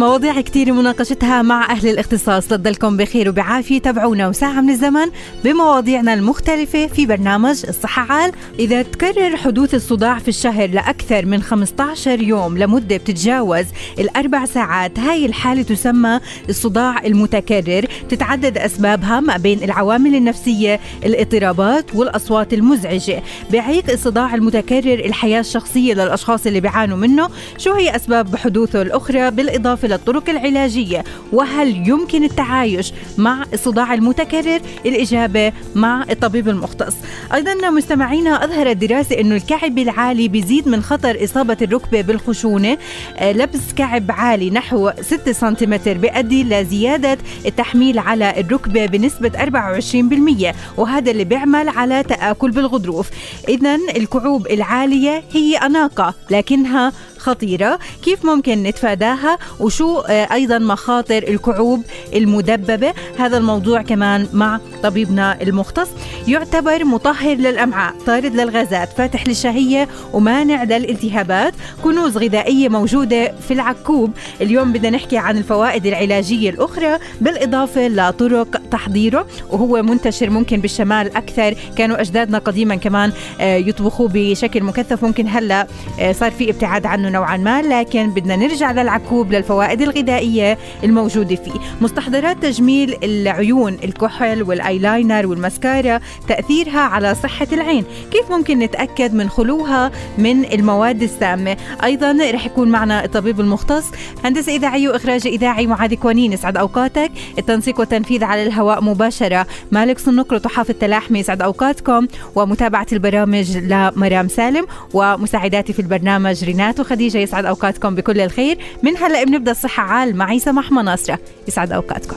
مواضيع كتير مناقشتها مع أهل الاختصاص. لتضلكم بخير وبعافية. تابعونا وساعة من الزمن بمواضيعنا المختلفة في برنامج الصحة عال إذا تكرر حدوث الصداع في الشهر لأكثر من 15 يوم لمدة بتتجاوز الأربع ساعات هاي الحالة تسمى الصداع المتكرر. تتعدد أسبابها ما بين العوامل النفسية الاضطرابات والأصوات المزعجة. بيعيق الصداع المتكرر الحياة الشخصية للأشخاص اللي بيعانوا منه شو هي أسباب حدوثه الأخرى بالإضافة للطرق العلاجية وهل يمكن التعايش مع الصداع المتكرر؟ الإجابة مع الطبيب المختص. أيضا مستمعينا أظهرت دراسة أنه الكعب العالي بيزيد من خطر إصابة الركبة بالخشونة. آه، لبس كعب عالي نحو 6 سنتيمتر بيؤدي لزيادة التحميل على الركبة بنسبة 24% وهذا اللي بيعمل على تآكل بالغضروف. إذا الكعوب العالية هي أناقة لكنها خطيرة. كيف ممكن نتفاداها؟ وشو آه، أيضا مخاطر الكعوب المدببة؟ هذا الموضوع كمان مع طبيبنا المختص. يعتبر مطهر للأمعاء طارد للغازات فاتح للشهية ومانع للالتهابات. كنوز غذائية موجودة في العكوب. اليوم بدنا نحكي عن الفوائد العلاجية الأخرى بالإضافة لطرق تحضيره. وهو منتشر ممكن بالشمال أكثر. كانوا أجدادنا قديما كمان آه، يطبخوه بشكل مكثف. ممكن هلأ آه، صار في ابتعاد عنه نوعا ما لكن بدنا نرجع للعكوب للفوائد الغذائية الموجودة فيه. مستحضرات تجميل العيون الكحل والايلاينر والماسكارا تأثيرها على صحة العين. كيف ممكن نتأكد من خلوها من المواد السامة؟ أيضا رح يكون معنا الطبيب المختص هندسة إذاعية وإخراج إذاعي معاذ كوانين يسعد أوقاتك. التنسيق والتنفيذ على الهواء مباشرة مالك صنقر وطحافة تلاحمي يسعد أوقاتكم. ومتابعة البرامج لمرام سالم. ومساعداتي في البرنامج رينات وخديجة خديجة يسعد أوقاتكم بكل الخير. من هلأ بنبدأ الصحة عال معي سماح مناصرة. يسعد أوقاتكم.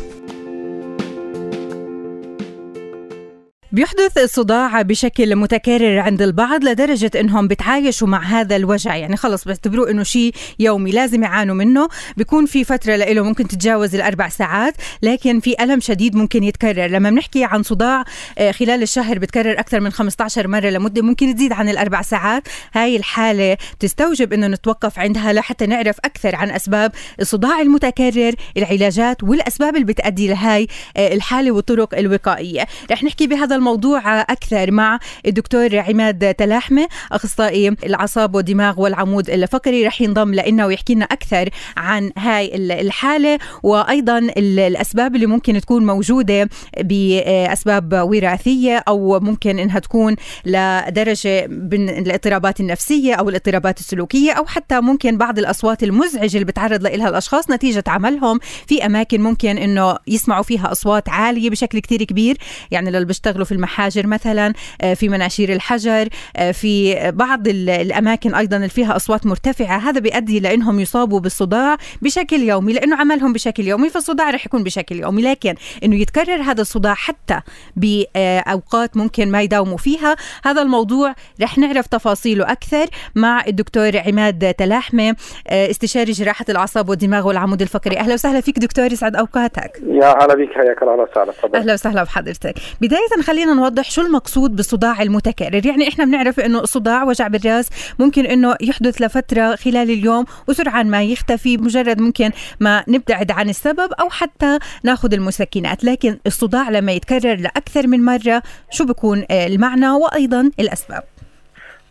بيحدث الصداع بشكل متكرر عند البعض لدرجة إنهم بتعايشوا مع هذا الوجع. يعني خلص بيعتبروه إنه شيء يومي لازم يعانوا منه. بيكون في فترة له ممكن تتجاوز الأربع ساعات لكن في ألم شديد ممكن يتكرر. لما بنحكي عن صداع آه، خلال الشهر بتكرر أكثر من 15 مرة لمدة ممكن تزيد عن الأربع ساعات. هاي الحالة تستوجب إنه نتوقف عندها لحتى نعرف أكثر عن أسباب الصداع المتكرر العلاجات والأسباب اللي بتأدي لهاي آه، الحالة والطرق الوقائية. رح نحكي بهذا الموضوع أكثر مع الدكتور عماد تلاحمة أخصائي الأعصاب والدماغ والعمود الفقري. رح ينضم لنا ويحكي لنا أكثر عن هاي الحالة وأيضا الأسباب اللي ممكن تكون موجودة بأسباب وراثية أو ممكن إنها تكون لدرجة من الاضطرابات النفسية أو الاضطرابات السلوكية أو حتى ممكن بعض الأصوات المزعجة اللي بتعرض لها الأشخاص نتيجة عملهم. في أماكن ممكن إنه يسمعوا فيها أصوات عالية بشكل كتير كبير يعني للي بيشتغلوا في المحاجر مثلا آه، في مناشير الحجر آه، في بعض الأماكن أيضا اللي فيها أصوات مرتفعة. هذا بيؤدي لانهم يصابوا بالصداع بشكل يومي لأنه عملهم بشكل يومي فالصداع رح يكون بشكل يومي. لكن إنه يتكرر هذا الصداع حتى باوقات ممكن ما يداوموا فيها هذا الموضوع رح نعرف تفاصيله أكثر مع الدكتور عماد تلاحمة آه، استشاري جراحة الأعصاب والدماغ والعمود الفقري. أهلا وسهلا فيك دكتور يسعد أوقاتك. يا هلا بك حياك الله وسهلا أهلا وسهلا بحضرتك. بداية خلينا خلينا نوضح شو المقصود بالصداع المتكرر. يعني إحنا بنعرف إنه الصداع وجع بالرأس ممكن إنه يحدث لفترة خلال اليوم وسرعان ما يختفي مجرد ممكن ما نبتعد عن السبب أو حتى ناخذ المسكنات. لكن الصداع لما يتكرر لأكثر من مرة شو بكون المعنى وأيضا الأسباب؟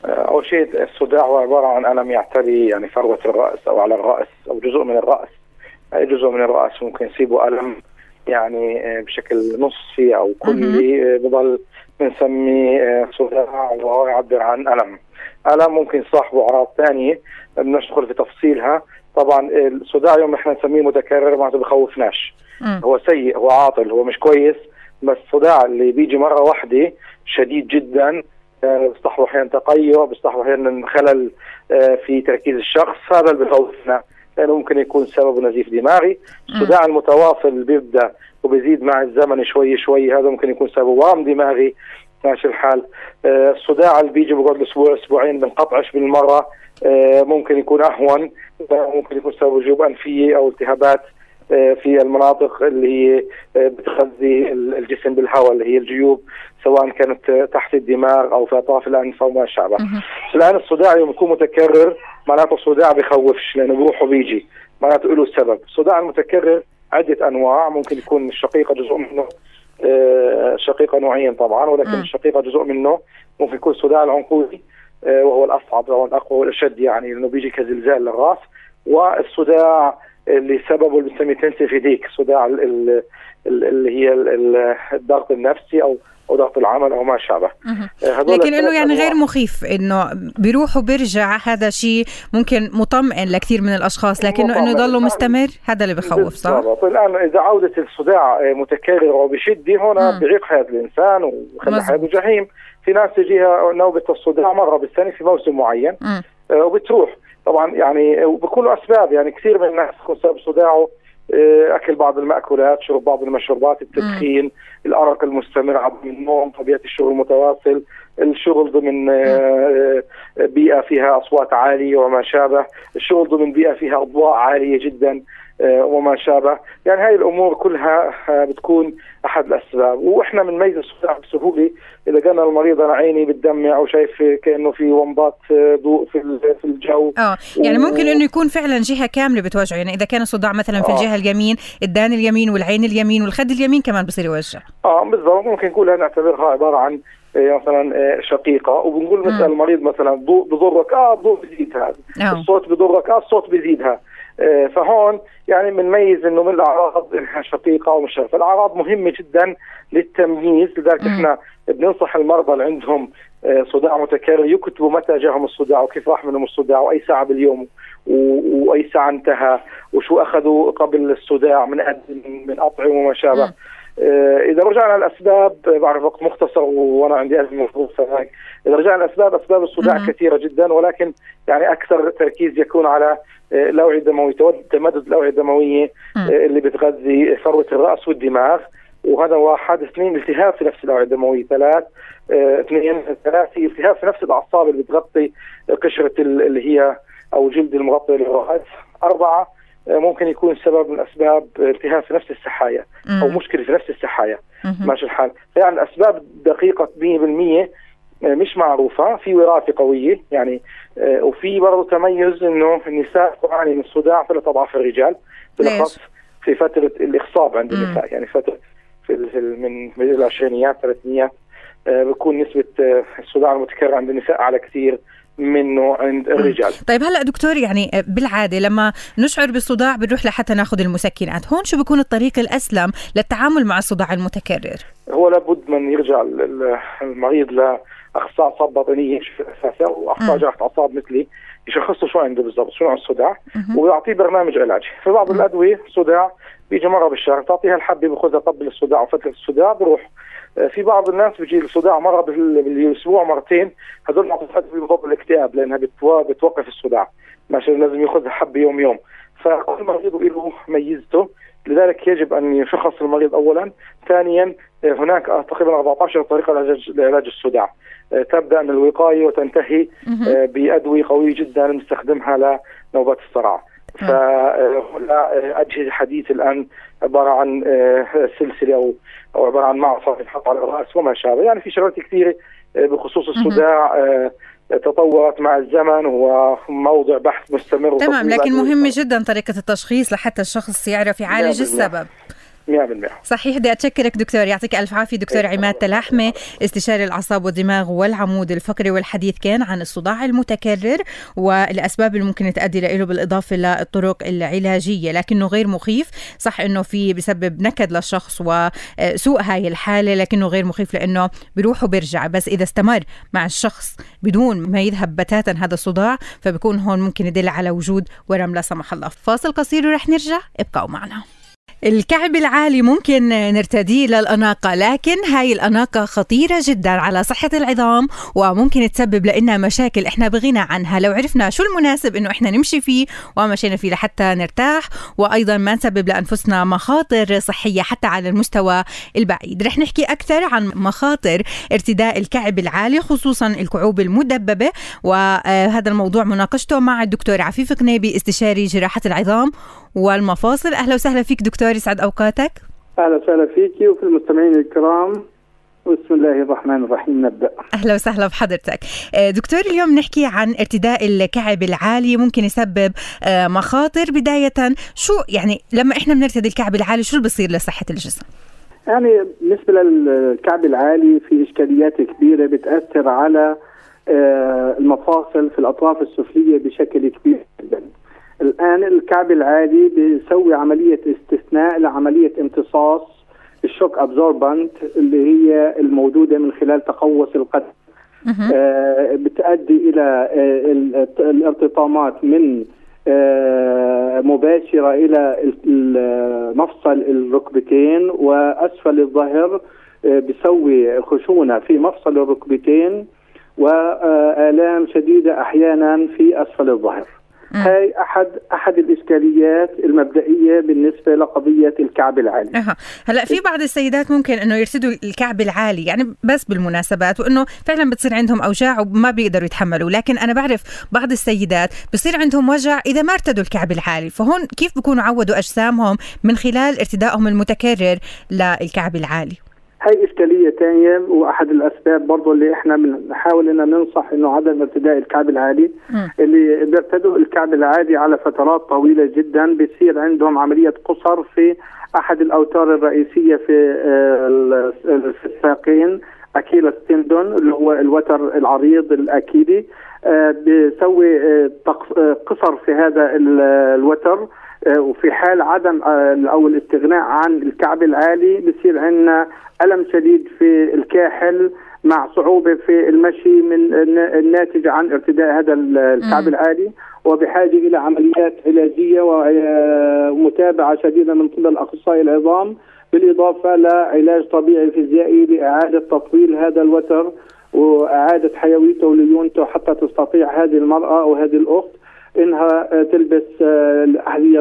أول شيء الصداع هو عبارة عن ألم يعتري يعني فروة الرأس أو على الرأس أو جزء من الرأس. أي جزء من الرأس ممكن يصيبه ألم يعني آه، بشكل نصفي أو كلي آه، بضل بنسميه آه، صداع وهو يعبر عن ألم. الم ممكن يصاحبه أعراض ثانية ندخل في تفصيلها طبعا الصداع يوم إحنا نسميه متكرر معناته بخوفناش. هو سيء هو عاطل هو مش كويس بس الصداع اللي بيجي مرة واحدة شديد جدا. بيصطحبوا أحيانا تقيؤ بيصطحبوا أحيانا خلل في تركيز الشخص. هذا اللي بخوفنا. لأنه ممكن يكون سببه نزيف دماغي. الصداع المتواصل بيبدأ وبيزيد مع الزمن شوي شوي. هذا ممكن يكون سببه ورم دماغي. ماشي الحال. الصداع اللي بيجي بقعد أسبوع أسبوعين بنقطعش بالمرة. ممكن يكون أهون. ممكن يكون سببه جيوب أنفية أو التهابات. في المناطق اللي هي بتغذي الجسم بالهواء اللي هي الجيوب سواء كانت تحت الدماغ أو في أطراف الأنف أو ما شابه. الآن الصداع يوم يكون متكرر معناته الصداع بخوفش لأنه بيروح وبيجي معناته له سبب، الصداع المتكرر عدة أنواع ممكن يكون الشقيقة جزء منه شقيقة نوعين طبعا ولكن الشقيقة جزء منه ممكن يكون الصداع العنقودي وهو الأصعب وهو الأقوى والأشد يعني لأنه بيجي كزلزال للرأس. والصداع اللي سببه اللي بنسميه تنسيفيديك صداع اللي هي الضغط النفسي أو أو ضغط العمل أو ما شابه. لكن إنه يعني غير مخيف إنه بيروح وبيرجع هذا شيء ممكن مطمئن لكثير من الأشخاص لكنه إنه يضله مستمر؟ هذا اللي بخوف صح؟ بالضبط. الآن إذا عودة الصداع متكرر وبشد هنا بيعيق حياة الإنسان وخلى حياته جحيم. في ناس تجيها نوبة الصداع مرة بالسنة في موسم معين وبتروح. طبعا يعني وبكون له أسباب يعني كثير من الناس سبب صداعه أكل بعض المأكولات، شرب بعض المشروبات، التدخين، الأرق المستمر عدم النوم، طبيعة الشغل المتواصل، الشغل ضمن بيئة فيها أصوات عالية وما شابه، الشغل ضمن بيئة فيها أضواء عالية جدا. وما شابه، يعني هاي الأمور كلها بتكون أحد الأسباب، وإحنا بنميز الصداع بسهولة. إذا كان المريض أنا عيني بتدمع أو شايف كأنه في ومضات ضوء في في الجو. آه يعني ممكن إنه يكون فعلا جهة كاملة بتوجعه. يعني إذا كان الصداع مثلا في آه. الجهة اليمين الدان اليمين والعين اليمين والخد اليمين كمان بصير يوجع. آه بالضبط. ممكن نقول نعتبرها عبارة عن مثلا شقيقة. وبنقول مثلا المريض مثلا ضوء بضرك آه الضوء بزيد هذا أوه. الصوت بضرك آه الصوت بزيدها. آه فهون يعني بنميز إنه من الأعراض انها شقيقة أو مش فالاعراض مهمة جدا للتمييز لذلك إحنا بننصح المرضى اللي عندهم آه صداع متكرر يكتبوا متى جاهم الصداع وكيف راح منهم الصداع وأي ساعة باليوم وأي ساعة انتهى وشو أخذوا قبل الصداع من من أطعمة وما شابه. إذا رجعنا الاسباب بعرف وقت مختصر وأنا عندي ازمه فهيك إذا رجعنا الاسباب أسباب الصداع مم. كثيرة جدا ولكن يعني أكثر تركيز يكون على الاوعيه الدمويه تمدد الاوعيه الدمويه مم. اللي بتغذي فروه الرأس والدماغ. وهذا واحد. اثنين التهاب في نفس الاوعيه الدموية. ثلاث اثنين ثلاثة التهاب في نفس الأعصاب اللي بتغطي قشرة اللي هي أو جلد المغطي للراس أربعة ممكن يكون سبب من أسباب التهاب في نفس السحايا أو مشكلة في نفس السحايا. ماشي الحال. يعني اسباب دقيقه 100% مش معروفة. في وراثة قوية يعني وفي برضه تميز إنه النساء تعاني من الصداع ثلاث أضعاف الرجال بالأخص في فترة الاخصاب عند النساء. يعني فترة في من العشرينيات الثلاثينيات بكون نسبة الصداع المتكرر عند النساء أعلى كثير. منه عند الرجال. طيب هلا دكتور يعني بالعادة لما نشعر بالصداع بنروح لحتى ناخذ المسكنات. هون شو بيكون الطريق الأسلم للتعامل مع الصداع المتكرر؟ هو لابد من يرجع المريض لاخصائي أعصاب باطنية أساسا واخصائي جراحه اعصاب مثلي يشخصوا شو عنده بالضبط شو نوع الصداع ويعطيه برنامج علاجي في بعض الأدوية صداع بيجي مرة بالشهر تعطيها الحبة بياخذها قبل الصداع وفترة الصداع بروح في بعض الناس بيجي الصداع مرة بالأسبوع مرتين هذول معطيات بضبط الاكتئاب لأنها بتوقف الصداع. ماشي لازم ياخذها حبه يوم يوم. فكل مريض له ميزته. لذلك يجب أن يشخص المريض اولا. ثانيا هناك تقريبا 14 طريقة لعلاج الصداع. تبدأ من الوقاية وتنتهي بأدوية قوية جدا نستخدمها لنوبات الصرع. فلا أجهزة حديثه الآن عبارة عن سلسلة أو أو عبارة عن معصم ينحط على الرأس وما شابه. يعني في شغلات كثيرة بخصوص الصداع تطورت مع الزمن وموضع بحث مستمر تمام لكن مهم جدا طريقة التشخيص لحتى الشخص يعرف يعالج السبب. 100% صحيح بدي أتشكرك دكتور. يعطيك ألف عافية دكتور عماد تلاحمة استشاري الأعصاب والدماغ والعمود الفقري والحديث كان عن الصداع المتكرر والأسباب اللي ممكن تؤدي له بالإضافة للطرق العلاجية لكنه غير مخيف. صح إنه في بسبب نكد للشخص وسوء هاي الحالة لكنه غير مخيف لأنه بيروح وبيرجع بس إذا استمر مع الشخص بدون ما يذهب بتاتا هذا الصداع فبكون هون ممكن يدل على وجود ورم لا سمح الله. فاصل قصير ورح نرجع ابقوا معنا. الكعب العالي ممكن نرتديه للأناقة لكن هاي الأناقة خطيرة جدا على صحة العظام وممكن تسبب لنا مشاكل إحنا بغنى عنها. لو عرفنا شو المناسب إنه إحنا نمشي فيه ومشينا فيه لحتى نرتاح وأيضا ما نسبب لأنفسنا مخاطر صحية حتى على المستوى البعيد. رح نحكي أكثر عن مخاطر ارتداء الكعب العالي خصوصا الكعوب المدببة وهذا الموضوع مناقشته مع الدكتور عفيف قنيبي استشاري جراحة العظام والمفاصل. أهلا وسهلا فيك دكتور يسعد أوقاتك. أهلا وسهلا فيك وفي المستمعين الكرام. بسم الله الرحمن الرحيم نبدأ. أهلا وسهلا بحضرتك. آه، دكتور اليوم نحكي عن ارتداء الكعب العالي ممكن يسبب آه، مخاطر. بداية شو يعني لما إحنا بنرتدي الكعب العالي شو اللي بصير لصحة الجسم؟ يعني بالنسبة للكعب العالي في إشكاليات كبيرة بتأثر على آه، المفاصل في الأطراف السفلية بشكل كبير جدا. الآن الكعب العالي بيسوي عملية استثناء لعملية امتصاص الشوك ابزوربنت اللي هي الموجودة من خلال تقوس القدم آه بتؤدي إلى آه الارتطامات من آه مباشرة إلى مفصل الركبتين وأسفل الظهر آه بيسوي خشونة في مفصل الركبتين وآلام شديدة أحيانا في أسفل الظهر. هاي أحد أحد الإشكاليات المبدئية بالنسبة لقضية الكعب العالي. أه. هلأ في بعض السيدات ممكن إنه يرتدوا الكعب العالي يعني بس بالمناسبات وإنه فعلا بتصير عندهم أوجاع وما بيقدروا يتحملوا. لكن أنا بعرف بعض السيدات بصير عندهم وجع إذا ما ارتدوا الكعب العالي. فهون كيف بيكونوا عودوا أجسامهم من خلال ارتدائهم المتكرر للكعب العالي؟ هاي إشكالية ثانية وأحد الأسباب برضه اللي إحنا بنحاول إن ننصح إنه عدم ارتداء الكعب العالي م. اللي بيرتدوا الكعب العالي على فترات طويلة جدا بيصير عندهم عملية قصر في أحد الأوتار الرئيسية في في الساقين أكيلس تندون اللي هو الوتر العريض الأكيدي بيسوي قصر في هذا الوتر وفي حال عدم أو الاستغناء عن الكعب العالي بصير عندنا ألم شديد في الكاحل مع صعوبة في المشي من الناتج عن ارتداء هذا الكعب العالي. وبحاجة إلى عمليات علاجية ومتابعه شديدة من قبل أخصائي العظام بالإضافة لعلاج طبيعي فيزيائي لإعادة تطويل هذا الوتر وإعادة حيويته وليونته حتى تستطيع هذه المرأة أو هذه الأخت إنها تلبس الأحذية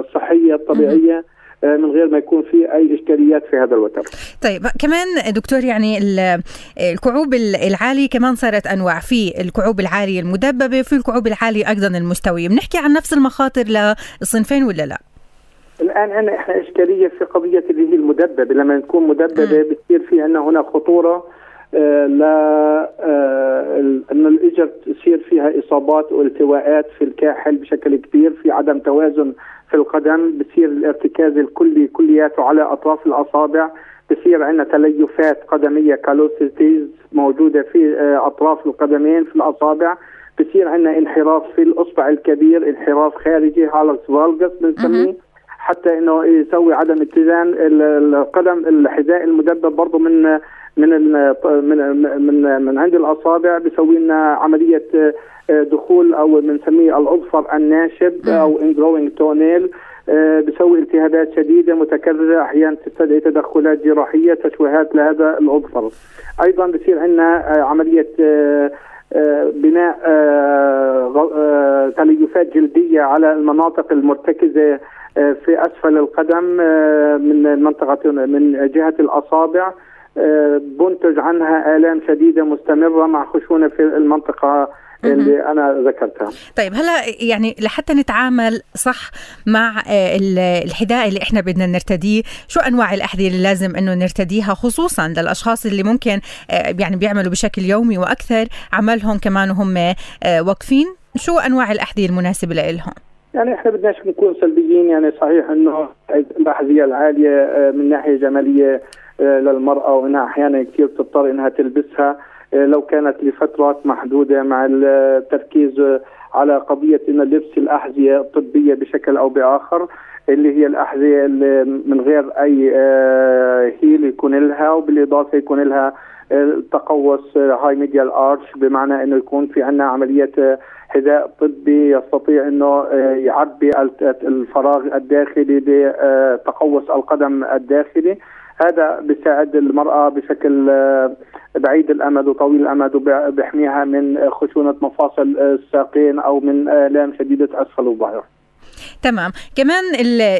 الصحية الطبيعية من غير ما يكون في أي إشكاليات في هذا الوتر. طيب كمان دكتور يعني الكعوب العالي كمان صارت أنواع. في الكعوب العاليه المدببة وفي الكعوب العاليه أيضا المستويه، بنحكي عن نفس المخاطر للصنفين ولا لا؟ الآن عندنا إحنا إشكالية في قضية اللي هي المدببة. لما تكون مدببة بتصير في عندنا هنا خطورة آه لا آه أن الاجر تصير فيها إصابات والتواءات في الكاحل بشكل كبير في عدم توازن في القدم بصير الارتكاز الكلي كلياته على أطراف الأصابع بصير عندنا تليفات قدمية callosities موجودة في آه أطراف القدمين في الأصابع بصير عندنا انحراف في الأصبع الكبير انحراف خارجي hallux valgus بنسميه حتى إنه يسوي عدم اتزان القدم الحذاء المدبب برضه من من من من من عند الأصابع بيسوي لنا عملية دخول أو بنسميه الأظفر الناشب أو ingrowing toenail بيسوي التهابات شديدة متكررة أحيانا تستدعي تدخلات جراحية تشويهات لهذا الأظفر. أيضا بصير عندنا عملية بناء تليفات جلدية على المناطق المرتكزة في أسفل القدم من منطقة من جهة الأصابع. بنتج عنها آلام شديدة مستمرة مع خشونة في المنطقة اللي أنا ذكرتها. طيب هلا يعني لحتى نتعامل صح مع الحذاء اللي إحنا بدنا نرتديه شو أنواع الأحذية اللي لازم إنه نرتديها خصوصا للأشخاص اللي ممكن يعني بيعملوا بشكل يومي وأكثر عملهم كمان وهم واقفين؟ شو أنواع الأحذية المناسبة لهم يعني إحنا بدناش نكون سلبيين يعني صحيح إنه الأحذية العالية من ناحية جمالية للمرأة وإنها أحيانا كثير بتضطر إنها تلبسها. لو كانت لفترات محدودة مع التركيز على قضية إن لبس الأحذية الطبية بشكل أو بآخر اللي هي الأحذية اللي من غير أي heel يكون لها وبالإضافة يكون لها تقوس high medial arch بمعنى إنه يكون في عندنا عملية حذاء طبي يستطيع إنه يعبي الفراغ الداخلي بتقوس القدم الداخلي. هذا بيساعد المرأة بشكل بعيد الأمد وطويل الأمد وبيحميها من خشونة مفاصل الساقين أو من آلام شديدة أسفل الظهر. تمام. كمان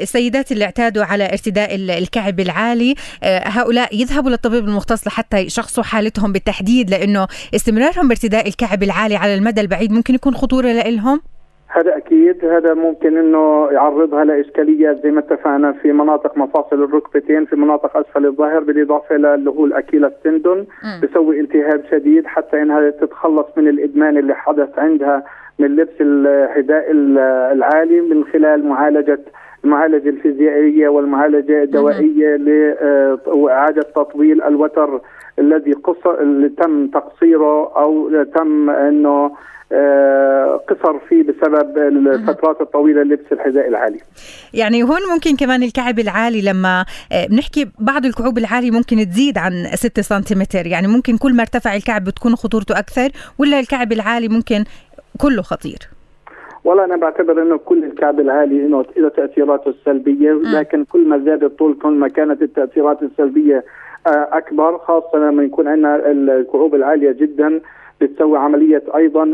السيدات اللي اعتادوا على ارتداء الكعب العالي هؤلاء يذهبوا للطبيب المختص لحتى يشخصوا حالتهم بالتحديد لأنه استمرارهم بارتداء الكعب العالي على المدى البعيد ممكن يكون خطورة لهم هذا أكيد. هذا ممكن إنه يعرضها لإشكاليات زي ما اتفقنا في مناطق مفاصل الركبتين في مناطق أسفل الظهر بالإضافة اللي هو الاكيلا التندون بسوي التهاب شديد حتى إنها تتخلص من الإدمان اللي حدث عندها من لبس الحذاء العالي من خلال معالجه المعالجة الفيزيائية والمعالجة الدوائية لإعادة تطويل الوتر الذي قصر اللي تم تقصيره أو تم إنه قصر فيه بسبب الفترات الطويلة لبس الحذاء العالي. يعني هون ممكن كمان الكعب العالي لما بنحكي بعض الكعوب العالي ممكن تزيد عن 6 سنتيمتر، يعني ممكن كل ما ارتفع الكعب بتكون خطورته أكثر ولا الكعب العالي ممكن كله خطير؟ والله أنا بعتبر إنه كل الكعب العالي إنه له تأثيراته السلبية لكن كل ما زاد الطول كل ما كانت التأثيرات السلبية أكبر خاصة لما يكون عندنا الكعوب العالية جدا بتسوي عملية أيضا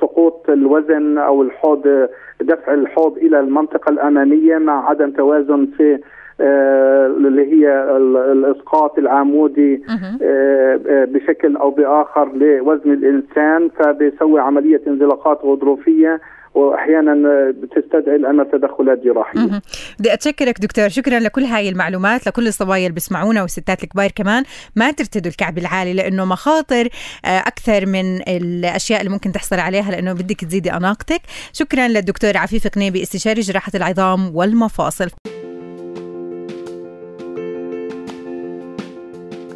سقوط الوزن أو الحوض دفع الحوض إلى المنطقة الأمامية مع عدم توازن في اللي هي الإسقاط العمودي بشكل أو بآخر لوزن الإنسان فبيسوي عملية انزلاقات غضروفية وأحيانا بتستدعي الامر تدخلات جراحية. بدي أتشكرك دكتور شكرا لكل هاي المعلومات لكل الصبايا اللي بيسمعونا والستات الكبار كمان ما ترتدوا الكعب العالي لأنه مخاطر أكثر من الأشياء اللي ممكن تحصل عليها لأنه بدك تزيدي أناقتك. شكرا للدكتور عفيف قنيبي استشاري جراحة العظام والمفاصل.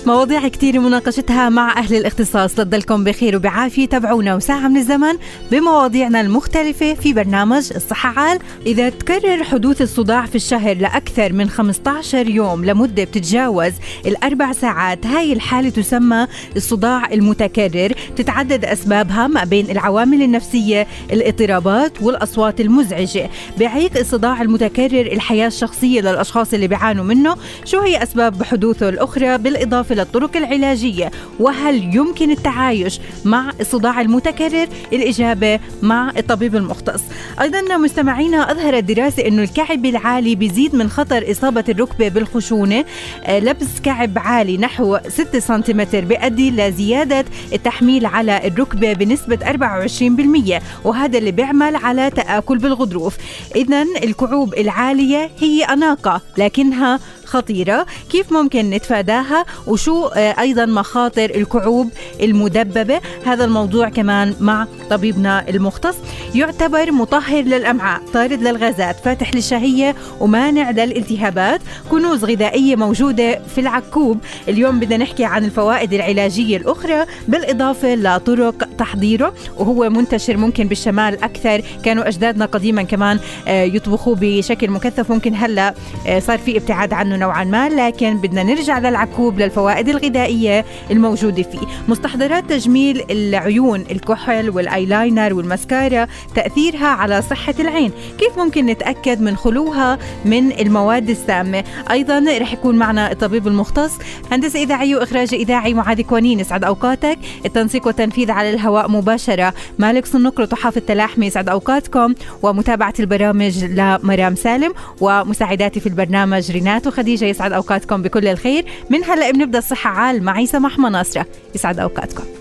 مواضيع كتير مناقشتها مع أهل الاختصاص. لتضلكم بخير وبعافية. تابعونا وساعة من الزمن بمواضيعنا المختلفة في برنامج الصحة عال إذا تكرر حدوث الصداع في الشهر لأكثر من 15 يوم لمدة بتتجاوز الأربع ساعات هاي الحالة تسمى الصداع المتكرر. تتعدد أسبابها ما بين العوامل النفسية الاضطرابات والأصوات المزعجة. بيعيق الصداع المتكرر الحياة الشخصية للأشخاص اللي بيعانوا منه شو هي أسباب حدوثه الأخرى؟ بالإضافة للطرق العلاجية وهل يمكن التعايش مع الصداع المتكرر؟ الإجابة مع الطبيب المختص. أيضا مستمعينا أظهرت دراسة أنه الكعب العالي بيزيد من خطر إصابة الركبة بالخشونة. لبس كعب عالي نحو 6 سنتيمتر بيؤدي لزيادة التحميل على الركبة بنسبة 24% وهذا اللي بيعمل على تآكل بالغضروف. إذا الكعوب العالية هي أناقة لكنها خطيرة. كيف ممكن نتفاداها؟ وشو أيضا مخاطر الكعوب المدببة؟ هذا الموضوع كمان مع طبيبنا المختص. يعتبر مطهر للأمعاء طارد للغازات فاتح للشهية ومانع للالتهابات. كنوز غذائية موجودة في العكوب. اليوم بدنا نحكي عن الفوائد العلاجية الأخرى بالإضافة لطرق تحضيره. وهو منتشر ممكن بالشمال أكثر. كانوا أجدادنا قديما كمان يطبخوه بشكل مكثف. ممكن هلأ صار في ابتعاد عنه نوعا ما لكن بدنا نرجع للعكوب للفوائد الغذائية الموجودة فيه. مستحضرات تجميل العيون الكحل والايلاينر والماسكارا تأثيرها على صحة العين. كيف ممكن نتأكد من خلوها من المواد السامة؟ أيضا رح يكون معنا الطبيب المختص هندسة إذاعية وإخراج إذاعي معاذ كوانين يسعد أوقاتك. التنسيق والتنفيذ على الهواء مباشرة مالك صنقر وطحاف التلاحمي يسعد أوقاتكم. ومتابعة البرامج لمرام سالم. ومساعداتي في البرنامج رينات وخديجة يسعد أوقاتكم بكل الخير. من هلأ بنبدأ الصحة عال معي سماح مناصرة. يسعد أوقاتكم.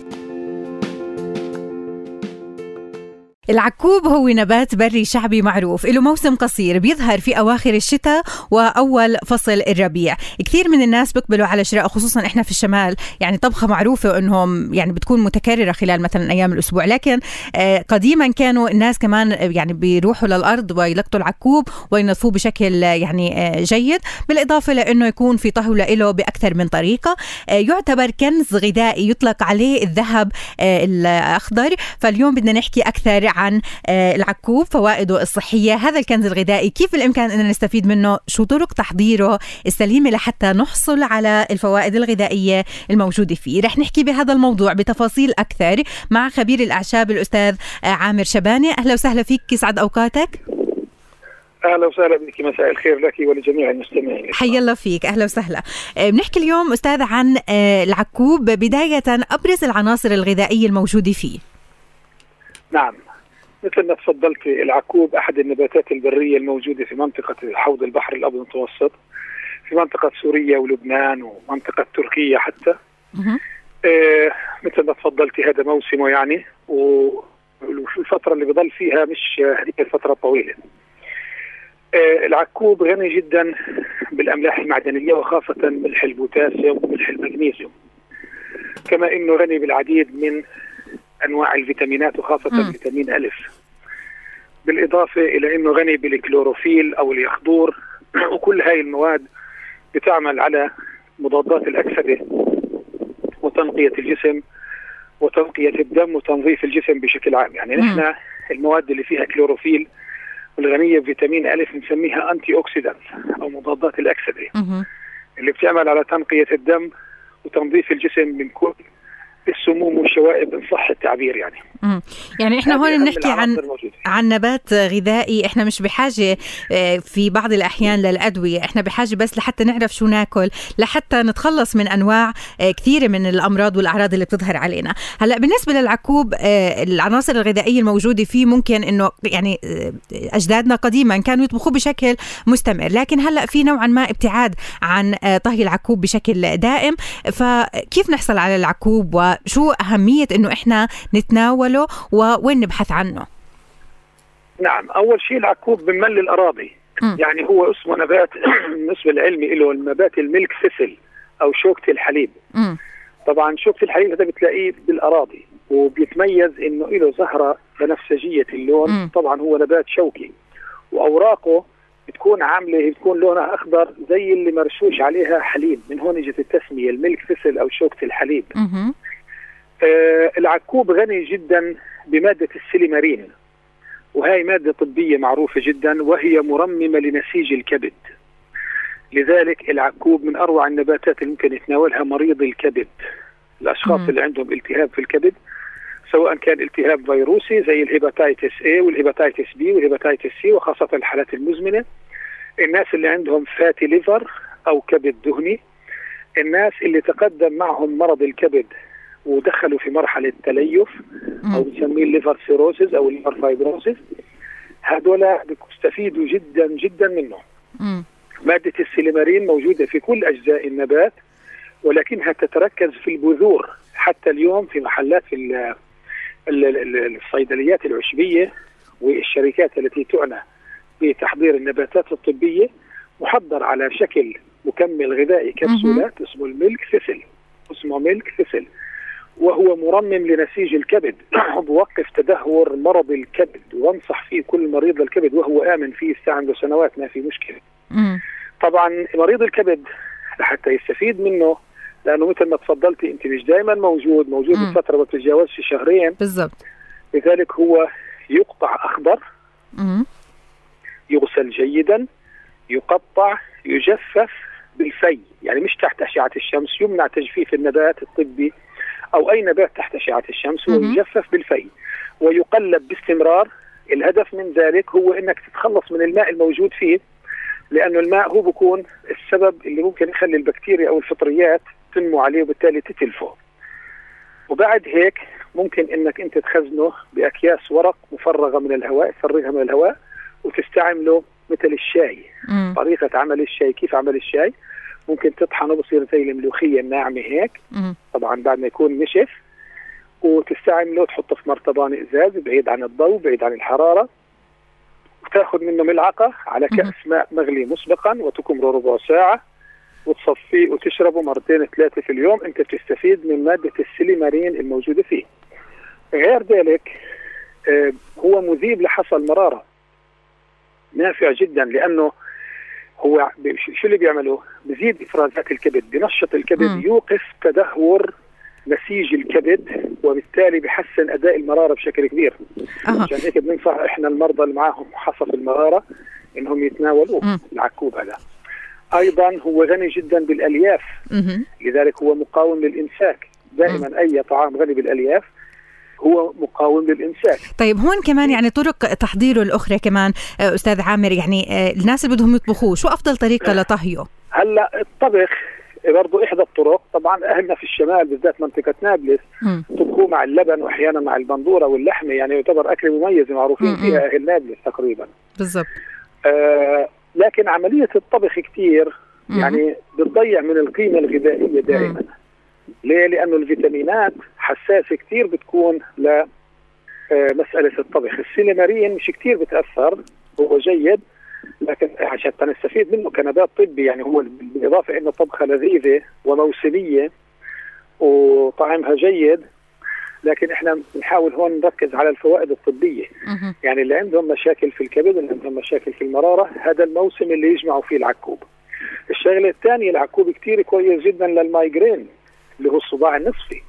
العكوب هو نبات بري شعبي معروف. له موسم قصير بيظهر في أواخر الشتاء وأول فصل الربيع. كثير من الناس بيقبلوا على شراء خصوصا إحنا في الشمال. يعني طبخة معروفة أنهم يعني بتكون متكررة خلال مثلا أيام الأسبوع. لكن آه، قديما كانوا الناس كمان يعني بيروحوا للأرض ويلقطوا العكوب وينظفوه بشكل يعني آه، جيد. بالإضافة لأنه يكون في طهو له بأكثر من طريقة. آه، يعتبر كنز غذائي يطلق عليه الذهب الأخضر. فاليوم بدنا نحكي أكثر عن آه، العكوب فوائده الصحية. هذا الكنز الغذائي كيف الإمكان أن نستفيد منه؟ شو طرق تحضيره؟ السليمة لحتى نحصل على الفوائد الغذائية الموجودة فيه. رح نحكي بهذا الموضوع بتفاصيل أكثر مع خبير الأعشاب الأستاذ آه، عامر شباني. أهلا وسهلا فيك. يسعد أوقاتك. أهلا وسهلا بك. مساء الخير لك ولجميع المستمعين. حي الله فيك. أهلا وسهلا. آه، بنحكي اليوم أستاذ عن العكوب بداية أبرز العناصر الغذائية الموجودة فيه. نعم. مثل ما تفضلت العكوب أحد النباتات البرية الموجودة في منطقة حوض البحر الأبيض المتوسط في منطقة سوريا ولبنان ومنطقة تركيا حتى. آه مثل ما تفضلت هذا موسمه يعني والفترة اللي بضل فيها مش هذيك الفترة الطويله آه العكوب غني جدا بالأملاح المعدنية وخاصة ملح البوتاسيوم وملح المغنيسيوم كما إنه غني بالعديد من أنواع الفيتامينات وخاصة م. فيتامين الف بالإضافة إلى إنه غني بالكلوروفيل أو اليخضور وكل هاي المواد بتعمل على مضادات الأكسدة وتنقية الجسم وتنقية الدم وتنظيف الجسم بشكل عام. يعني نحن المواد اللي فيها كلوروفيل والغنية بفيتامين الف بنسميها anti oxidant أو مضادات الأكسدة. اللي بتعمل على تنقية الدم وتنظيف الجسم من كل السموم والشوائب إن صح التعبير يعني. مم. يعني إحنا هون بنحكي عن عن نبات غذائي إحنا مش بحاجة آه، في بعض الأحيان للأدوية إحنا بحاجة بس لحتى نعرف شو ناكل لحتى نتخلص من أنواع آه، كثيرة من الأمراض والأعراض اللي بتظهر علينا. هلأ بالنسبة للعكوب آه، العناصر الغذائية الموجودة فيه ممكن إنه يعني أجدادنا قديما كانوا يطبخوه بشكل مستمر لكن هلأ في نوعا ما ابتعاد عن طهي العكوب بشكل دائم. فكيف نحصل على العكوب وشو أهمية إنه إحنا نتناول نتناوله ووين نبحث عنه؟ نعم أول شيء العكوب بمل الأراضي م. يعني هو اسمه نبات بالنسبة العلمي له النبات الملك سيسل أو شوكة الحليب م. طبعا شوكة الحليب هذا بتلاقيه بالأراضي وبيتميز إنه له زهرة بنفسجية اللون م. طبعا هو نبات شوكي وأوراقه بتكون عاملة بتكون لونها أخضر زي اللي مرشوش عليها حليب من هون اجت التسمية الملك فسل أو شوكة الحليب م. آه العكوب غني جدا بمادة السيليمارين وهي مادة طبية معروفة جدا وهي مرممة لنسيج الكبد. لذلك العكوب من أروع النباتات اللي ممكن يتناولها مريض الكبد. الأشخاص مم. اللي عندهم التهاب في الكبد سواء كان التهاب فيروسي زي ال hepatitis A وال hepatitis B وال hepatitis C وخاصة الحالات المزمنة. الناس اللي عندهم fatty liver أو كبد دهني الناس اللي تقدم معهم مرض الكبد ودخلوا في مرحلة تليف أو بنسميه ال liver cirrhosis أو ال liver fibrosis هذول بيستفيدوا جدا جدا منه مادة السيليمارين موجودة في كل أجزاء النبات ولكنها تتركز في البذور حتى اليوم في محلات في الصيدليات العشبية والشركات التي تعنى بتحضير النباتات الطبية محضر على شكل مكمل غذائي كبسولات اسمه الميلك ثيسل. اسمه ميلك ثيسل. وهو مرمم لنسيج الكبد. بوقف تدهور مرض الكبد. وانصح فيه كل مريض الكبد وهو آمن فيه عنده سنوات ما في مشكلة. طبعا مريض الكبد لحتى يستفيد منه لأنه مثل ما تفضلتي أنت مش دائما موجود موجود بفترة ما بتتجاوزش شهرين. بالضبط. لذلك هو يقطع أخضر مم. يغسل جيدا يقطع يجفف بالفيء. يعني مش تحت أشعة الشمس يمنع تجفيف النبات الطبي أو اي نبات تحت أشعة الشمس ويجفف بالفيء ويقلب باستمرار. الهدف من ذلك هو إنك تتخلص من الماء الموجود فيه لأنه الماء هو بكون السبب اللي ممكن يخلي البكتيريا أو الفطريات تنمو عليه وبالتالي تتلفه. وبعد هيك ممكن إنك أنت تخزنه بأكياس ورق مفرغة من الهواء تفرغها من الهواء وتستعمله مثل الشاي. مم. طريقة عمل الشاي كيف عمل الشاي؟ ممكن تطحنه بصير زي الملوخية الناعمة هيك. طبعا بعد ما يكون نشف وتستعمله تحطه في مرطبان إزاز بعيد عن الضوء بعيد عن الحرارة. وتاخذ منه ملعقة على كأس ماء مغلي مسبقا وتكمره ربع ساعة وتصفيه وتشربه مرتين ثلاثة في اليوم. أنت بتستفيد من مادة السيليمارين الموجودة فيه. غير ذلك آه، هو مذيب لحصى المراره نافع جدا لأنه هو شو اللي بيعمله؟ بزيد إفرازات الكبد، بنشط الكبد، يوقف تدهور نسيج الكبد وبالتالي بحسن أداء المرارة بشكل كبير. أه. عشان هيك بننصح إحنا المرضى اللي معاهم حصف المرارة إنهم يتناولوه العكوب هذا. أيضا هو غني جدا بالألياف لذلك هو مقاوم للامساك دائما أي طعام غني بالألياف هو مقاوم للامساك طيب هون كمان يعني طرق تحضيره الأخرى كمان آه، أستاذ عامر يعني آه، الناس اللي بدهم يطبخوه شو أفضل طريقة لطهيه؟ هلأ الطبخ برضه إحدى الطرق طبعا أهلنا في الشمال بالذات منطقة نابلس طبخوه مع اللبن واحيانا مع البندورة واللحمة يعني يعتبر أكلة مميزة معروفين مم. فيها أهل نابلس تقريبا. بالضبط. آه لكن عملية الطبخ كثير يعني بتضيع من القيمة الغذائية دائما. مم. ليه؟ لأنه الفيتامينات حساسه كثير بتكون ل آه، مسألة الطبخ، السينمارين مش كثير بتأثر هو جيد لكن عشان نستفيد منه كنبات طبي يعني هو بالإضافة إنه طبخة لذيذة وموسمية وطعمها جيد لكن إحنا بنحاول هون نركز على الفوائد الطبية. يعني اللي عندهم مشاكل في الكبد اللي عندهم مشاكل في المرارة هذا الموسم اللي يجمعوا فيه العكوب. الشغلة الثانية العكوب كثير كويس جدا للمايجرين اللي هو الصداع النصفي.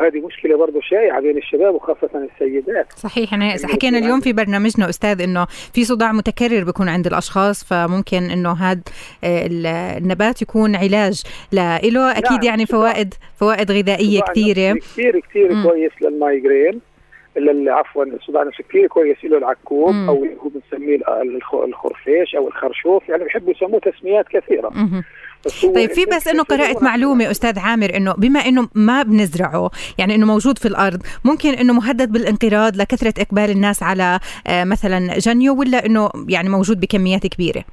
وهذه مشكلة برضه شائعة بين الشباب وخاصة السيدات صحيح إحنا حكينا اليوم في برنامجنا أستاذ إنه في صداع متكرر بيكون عند الأشخاص فممكن إنه هذا النبات يكون علاج له أكيد نعم. يعني فوائد فوائد غذائية كثيرة كثير كثير كويس للمايجرين عفوا الصداع النفسي كثير كويس له العكوب مم. أو هو بنسميه الخرفيش أو الخرشوف يعني بحبوا يسموه تسميات كثيرة مم. طيب في بس إنه قرأت معلومة أستاذ عامر إنه بما إنه ما بنزرعه يعني إنه موجود في الأرض ممكن إنه مهدد بالانقراض لكثرة إقبال الناس على آه، مثلا جنيه ولا إنه يعني موجود بكميات كبيرة؟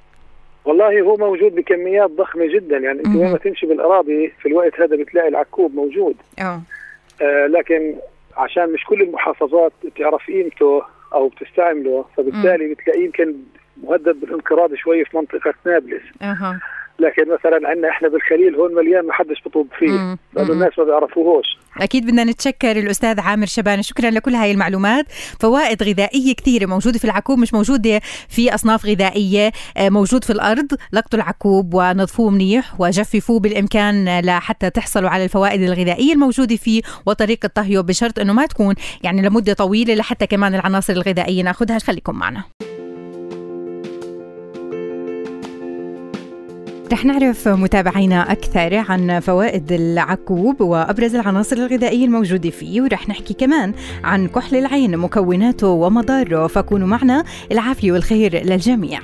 والله هو موجود بكميات ضخمة جدا. يعني أنت وين ما تمشي بالأراضي في الوقت هذا بتلاقي العكوب موجود. آه, لكن عشان مش كل المحافظات بتعرف قيمته أو بتستعمله فبالتالي بتلاقيه يمكن مهدد بالانقراض شوي في منطقة نابلس. أه. لكن مثلا عندنا إحنا بالخليل هون مليان ما حدش بطوب فيه. لأنه الناس ما بيعرفوهوش. أكيد بدنا نتشكر الأستاذ عامر شبانه شكرا لكل هاي المعلومات. فوائد غذائية كثيرة موجودة في العكوب مش موجودة في أصناف غذائية آه، موجود في الأرض. لقطوا العكوب ونظفوه منيح وجففوه بالإمكان لحتى تحصلوا على الفوائد الغذائية الموجودة فيه وطريقة طهيه بشرط إنه ما تكون يعني لمدة طويلة لحتى كمان العناصر الغذائية نأخذها. خليكم معنا. رح نعرف متابعينا أكثر عن فوائد العكوب وأبرز العناصر الغذائية الموجودة فيه ورح نحكي كمان عن كحل العين مكوناته ومضاره فكونوا معنا العافية والخير للجميع.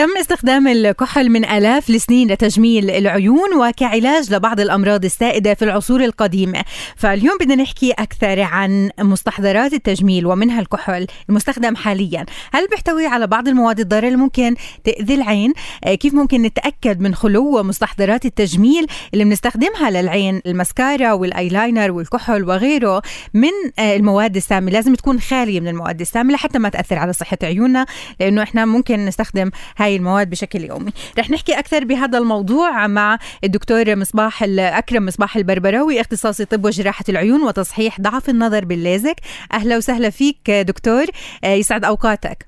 تم استخدام الكحل من آلاف السنين لتجميل العيون وكعلاج لبعض الأمراض السائدة في العصور القديمة فاليوم بدنا نحكي أكثر عن مستحضرات التجميل ومنها الكحل المستخدم حاليا. هل بيحتوي على بعض المواد الضارة اللي ممكن تأذي العين؟ آه، كيف ممكن نتأكد من خلو مستحضرات التجميل اللي بنستخدمها للعين؟ المسكارا والأيلاينر والكحل وغيره من آه، المواد السامة. لازم تكون خالية من المواد السامة لحتى ما تأثر على صحة عيوننا لأنه إحنا ممكن نستخدم هاي هاي المواد بشكل يومي. رح نحكي أكثر بهذا الموضوع مع الدكتور مصباح أكرم مصباح البربراوي اختصاصي طب وجراحة العيون وتصحيح ضعف النظر بالليزك. أهلا وسهلا فيك دكتور. آه، يسعد أوقاتك.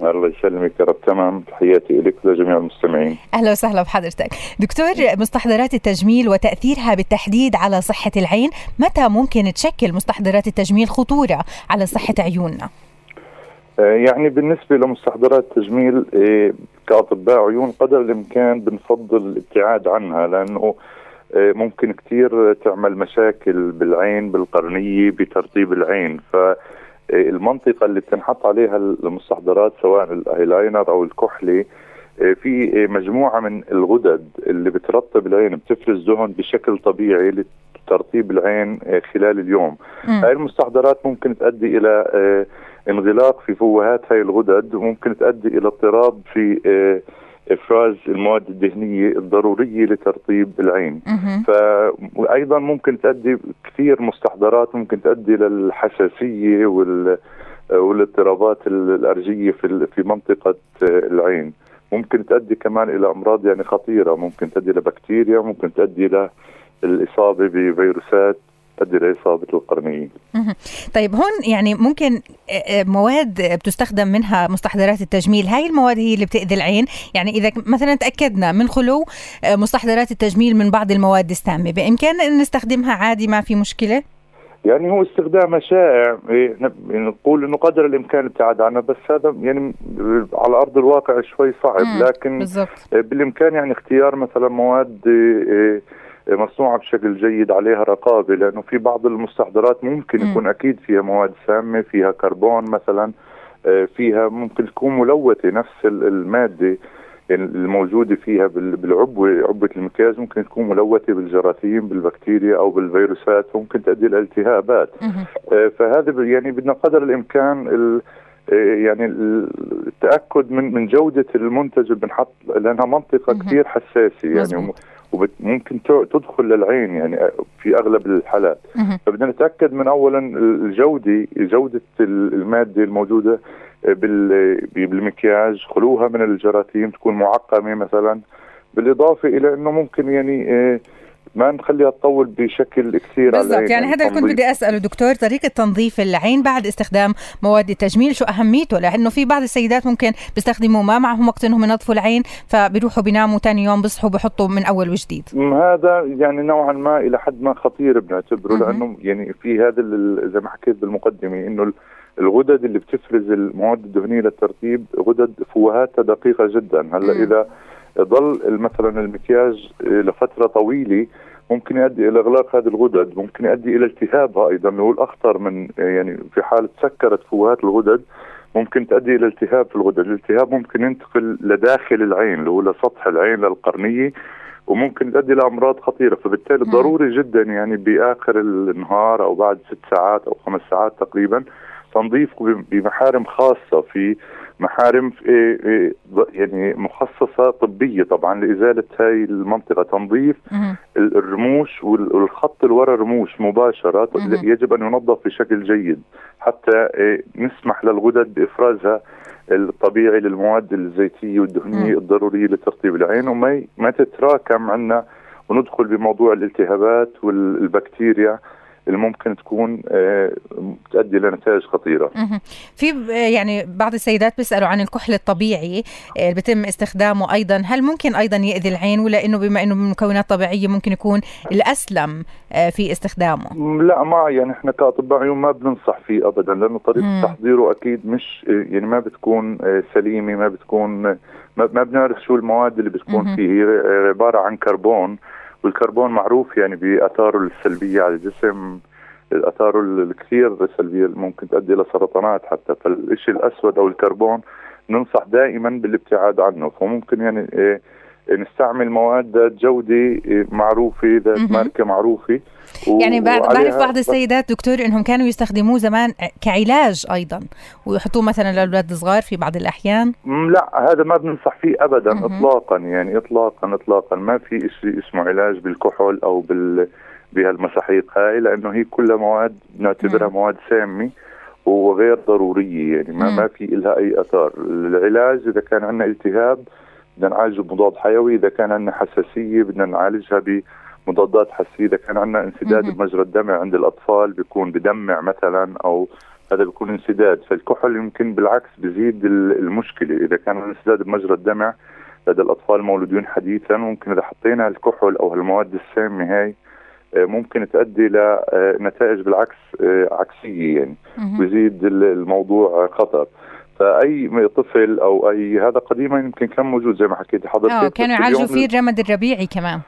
الله يسلمك يا رب. تمام. تحياتي لك ولجميع المستمعين. أهلا وسهلا بحضرتك. دكتور مستحضرات التجميل وتأثيرها بالتحديد على صحة العين متى ممكن تشكل مستحضرات التجميل خطورة على صحة عيوننا؟ يعني بالنسبة لمستحضرات التجميل آه، كأطباء عيون قدر الإمكان بنفضل الابتعاد عنها لأنه آه، ممكن كثير تعمل مشاكل بالعين بالقرنية بترطيب العين. فالمنطقة اللي بتنحط عليها المستحضرات سواء الأيلاينر أو الكحلة في مجموعة من الغدد اللي بترطب العين بتفرز دهن بشكل طبيعي لترطيب العين خلال اليوم. هاي المستحضرات ممكن تؤدي إلى انغلاق في فوهات هاي الغدد ممكن تؤدي إلى اضطراب في آه، إفراز المواد الدهنيه الضرورية لترطيب العين. فايضا ممكن تؤدي كثير مستحضرات ممكن تؤدي للحساسيه وال والاضطرابات الأرجية في في منطقة العين. ممكن تؤدي كمان إلى أمراض يعني خطيرة ممكن تؤدي إلى بكتيريا ممكن تؤدي إلى الإصابة بفيروسات تؤدي لاصابه القرنيه. طيب هون يعني ممكن مواد بتستخدم منها مستحضرات التجميل، هاي المواد هي اللي بتأذي العين، يعني إذا مثلا تأكدنا من خلو مستحضرات التجميل من بعض المواد السامة، بإمكاننا إن نستخدمها عادي ما في مشكلة؟ يعني هو استخدامها شائع إيه، نقول إنه قدر الإمكان الابتعاد عنها بس هذا يعني على أرض الواقع شوي صعب لكن بالزبط. بالإمكان يعني اختيار مثلا مواد إيه، مصنوعة بشكل جيد عليها رقابة لأنه في بعض المستحضرات ممكن يكون أكيد فيها مواد سامة فيها كربون مثلا إيه، فيها ممكن تكون ملوثة نفس المادة الموجودة فيها بالعبوة عبوة المكياج ممكن تكون ملوثة بالجراثيم بالبكتيريا أو بالفيروسات وممكن تؤدي إلى التهابات. آه، فهذا يعني بدنا قدر الإمكان آه، يعني التأكد من من جودة المنتج اللي بنحط لأنها منطقة كثير حساسة يعني وممكن تدخل للعين يعني في أغلب الحالات. فبدنا نتأكد من اولا الجودة جودة المادة الموجودة بالمكياج خلوها من الجراثيم تكون معقمة مثلا بالإضافة إلى إنه ممكن يعني آه، ما نخليها تطول بشكل كثير بالضبط يعني هذا اللي كنت بدي أسأله دكتور طريقة تنظيف العين بعد استخدام مواد التجميل شو أهميته؟ لأنه في بعض السيدات ممكن بيستخدموا ما معهم وقت إنهم ينظفوا العين فبيروحوا بيناموا ثاني يوم بيصحوا بحطوا من أول وجديد. هذا يعني نوعا ما إلى حد ما خطير بنعتبره لأنه يعني في هذا زي ما حكيت بالمقدمة إنه الغدد اللي بتفرز المواد الدهنية للترطيب غدد فوهاتها دقيقة جدا. هلأ إذا ظل مثلا المكياج لفترة طويلة ممكن يؤدي إلى إغلاق هذه الغدد ممكن يؤدي إلى التهابها أيضا هو الأخطر من يعني في حاله سكرت فوهات الغدد ممكن تؤدي إلى التهاب في الغدد. الالتهاب ممكن ينتقل لداخل العين اللي هو لسطح العين للقرنية وممكن تؤدي لامراض خطيرة. فبالتالي ضروري جدا يعني بآخر النهار أو بعد ست ساعات أو خمس ساعات تقريبا تنظيف بمحارم خاصة في محارم إيه، إيه، يعني مخصصة طبية طبعا لإزالة هاي المنطقة. تنظيف الرموش والخط اللي وراء الرموش مباشرة. يجب أن ينظف بشكل جيد حتى إيه، نسمح للغدد بإفرازها الطبيعي للمواد الزيتية والدهنية الضرورية لترطيب العين. وما ما تتراكم عندنا وندخل بموضوع الالتهابات والبكتيريا اللي ممكن تكون آه، تؤدي لنتائج خطيرة. في يعني بعض السيدات بيسألوا عن الكحل الطبيعي اللي بيتم استخدامه أيضا، هل ممكن أيضا يأذي العين؟ ولا إنه بما إنه من مكونات طبيعية ممكن يكون الأسلم آه، في استخدامه؟ لا ما يعني إحنا كأطباء عيون ما بننصح فيه ابدا لأنه طريقة تحضيره أكيد مش يعني ما بتكون آه، سليمة ما بتكون ما بنعرف شو المواد اللي بتكون فيه. هي عبارة عن كربون والكربون معروف يعني بأثاره السلبية على الجسم أثاره الكثير سلبيه ممكن تؤدي إلى سرطانات حتى فالشيء الأسود أو الكربون ننصح دائما بالابتعاد عنه. فممكن يعني إيه نستعمل مواد ذات جودة معروفة ذات ماركة معروفة. يعني بعرف بعض السيدات دكتور إنهم كانوا يستخدموه زمان كعلاج أيضا ويحطوه مثلا للأولاد الصغار في بعض الأحيان لا هذا ما بننصح فيه ابدا مم. اطلاقا يعني اطلاقا اطلاقا ما في شيء اسمه علاج بالكحول أو بال بهالمساحيق هاي لأنه هي كلها مواد نعتبرها مواد سامة وغير ضرورية يعني ما مم. ما في لها أي أثار العلاج إذا كان عندنا التهاب بدنا نعالجه بمضاد حيوي إذا كان عندنا حساسية بدنا نعالجها بمضادات حساسيه إذا كان عندنا انسداد بمجرى الدم عند الأطفال بيكون بدمع مثلا أو هذا بيكون انسداد. فالكحول يمكن بالعكس بزيد المشكلة. إذا كان انسداد بمجرى الدمع لدى الأطفال المولودين حديثا ممكن إذا حطينا الكحول أو المواد السامه هاي آه، ممكن تؤدي لنتائج بالعكس آه، عكسية يعني. ويزيد الموضوع خطر. فأي طفل أو أي هذا قديما يمكن كان موجود زي ما حكيت حضرتك. كانوا يعالجوا فيه الرمد الربيعي كمان.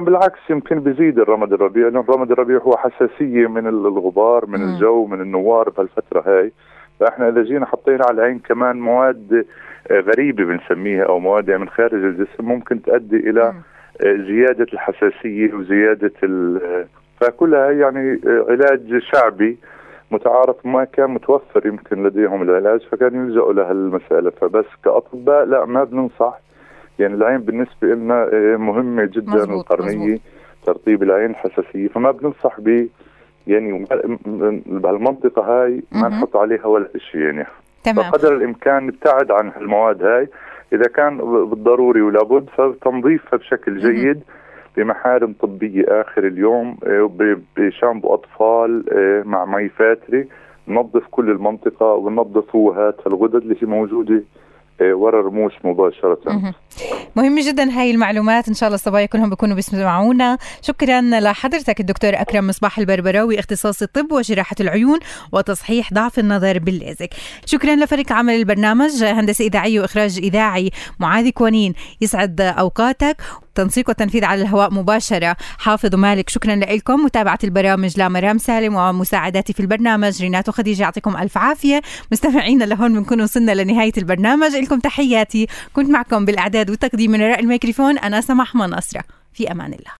بالعكس يمكن بيزيد الرمد الربيعي لأنه الرمد الربيعي هو حساسية من الغبار من مم. الجو من النوار بهالفترة هاي فإحنا إذا جينا حطينا على العين كمان مواد آه، غريبة بنسميها أو مواد من خارج الجسم ممكن تؤدي إلى مم. آه، زيادة الحساسية وزيادة فكلها يعني آه، علاج شعبي متعارف ما كان متوفر يمكن لديهم العلاج فكانوا يلجأوا لهالمسألة فبس كأطباء لا ما بننصح يعني العين بالنسبة لنا آه، مهمة جدا القرنيه ترطيب العين حساسية. فما بننصح ب يعني بهالمنطقة هاي ما نحط عليها ولا شيء يعني. تمام. فقدر الإمكان نبتعد عن المواد هاي. إذا كان بالضروري ولابد فتنظيفها بشكل جيد بمحارم طبية آخر اليوم آه، بشامبو أطفال آه، مع مي فاتره ننظف كل المنطقة وننظف هات الغدد اللي هي موجودة. ورا الرموش مباشرة. مهم. جدا هاي المعلومات. إن شاء الله الصبايا كلهم بيكونوا بيسمعونا. شكرا لحضرتك الدكتور أكرم مصباح البربراوي اختصاص الطب وجراحة العيون وتصحيح ضعف النظر بالليزك شكرا لفريق عمل البرنامج هندسة إذاعية وإخراج إذاعي معاذ كوانين يسعد أوقاتك. تنسيق والتنفيذ على الهواء مباشرة. حافظ مالك شكرا لكم. متابعة البرامج لمرام سالم ومساعداتي في البرنامج رينات وخديجة يعطيكم ألف عافية. مستمعينا لهون بنكون وصلنا لنهاية البرنامج. لكم تحياتي. كنت معكم بالإعداد والتقديم من وراء الميكروفون أنا سماح مناصرة. في أمان الله.